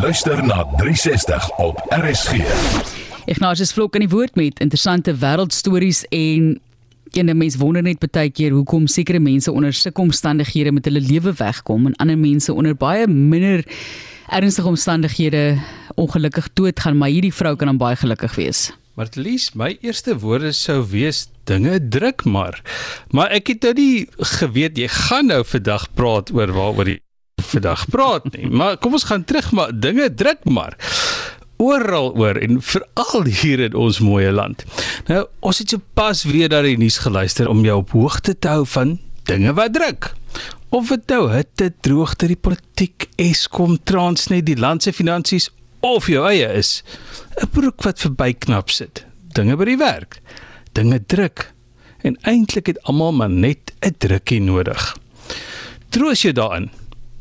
luister na 360 op RSG. Ignatius Vlok in die woord met interessante wêreldstories en ene mens wonder net baie keer hoekom sekere mense onder sulke omstandighede met hulle lewe wegkom en ander mense onder baie minder ernstige omstandighede ongelukkig doodgaan, maar hierdie vrou kan dan baie gelukkig wees. Martelies, my eerste woorde sou wees dinge druk maar. Maar ek het nou nie geweet jy gaan nou vandag praat oor waaroor jy vandag praat nie. Maar kom ons gaan terug maar dinge druk maar oral oor en veral hier in ons mooi land. Nou, ons het so pas weer daar die nuus geluister om jou op hoogte te hou van dinge wat druk. Of dit nou hitte, droogte, die politiek, Eskom, Transnet, die land se finansies of jou eie is. 'n Broek wat verbyknap sit. Dinge by die werk. Dinge druk. En eintlik het almal maar net 'n drukkie nodig. Troos jou daarin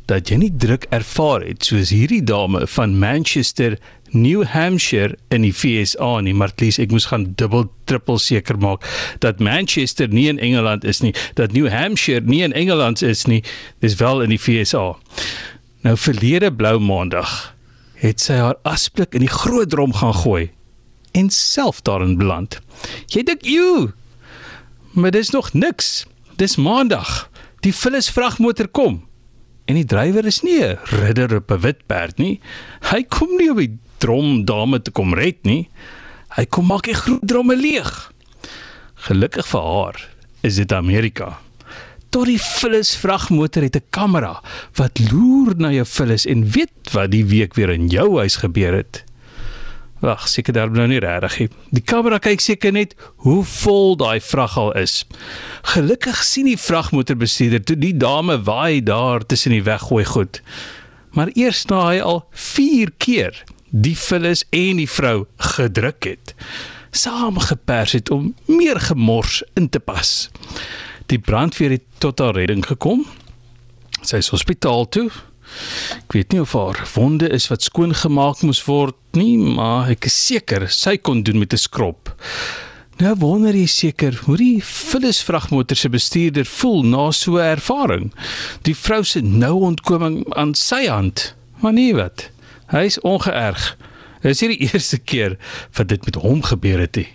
dat jy nie druk ervaar het soos hierdie dame van Manchester, New Hampshire in die FSA nie, maar please ek moes gaan dubbel trippel seker maak dat Manchester nie in Engeland is nie, dat New Hampshire nie in Engeland is nie, dis wel in die FSA. Nou verlede blou maandag het sy haar asblik in die groot drom gaan gooi en self daarin beland. Jy dink, "Joe, maar dis nog niks. Dis maandag. Die vullis vragmotor kom." En die drywer is nie 'n ridder op 'n wit perd nie. Hy kom nie op die drom dame te kom red nie. Hy kom maak die groot dromme leeg. Gelukkig vir haar is dit Amerika. Tot die vullis vragmotor het 'n kamera wat loer na jou vullis en weet wat die week weer in jou huis gebeur het. Wag, seker daar nou nie regtig nie. Die kamera kyk seker net hoe vol daai vrag al is. Gelukkig sien die vragmotorbestuurder toe die dame waai daar tussen die weggooi goed. Maar eers na hy al 4 keer die vullis en die vrou gedruk het, saamgepers het om meer gemors in te pas. Die brandweer het tot haar redding gekom. Sy is hospitaal toe. Ek weet nie of haar wonde is wat skoon gemaak moes word nie, maar ek is seker sy kon doen met 'n skrob. Nou wonder jy seker hoe die Phyllis vragmotor se bestuurder voel na so 'n ervaring. Die vrou se nou ontkoming aan sy hand. Maar nee wat. Hy's ongeërg. Dit is nie die eerste keer wat dit met hom gebeur het nie.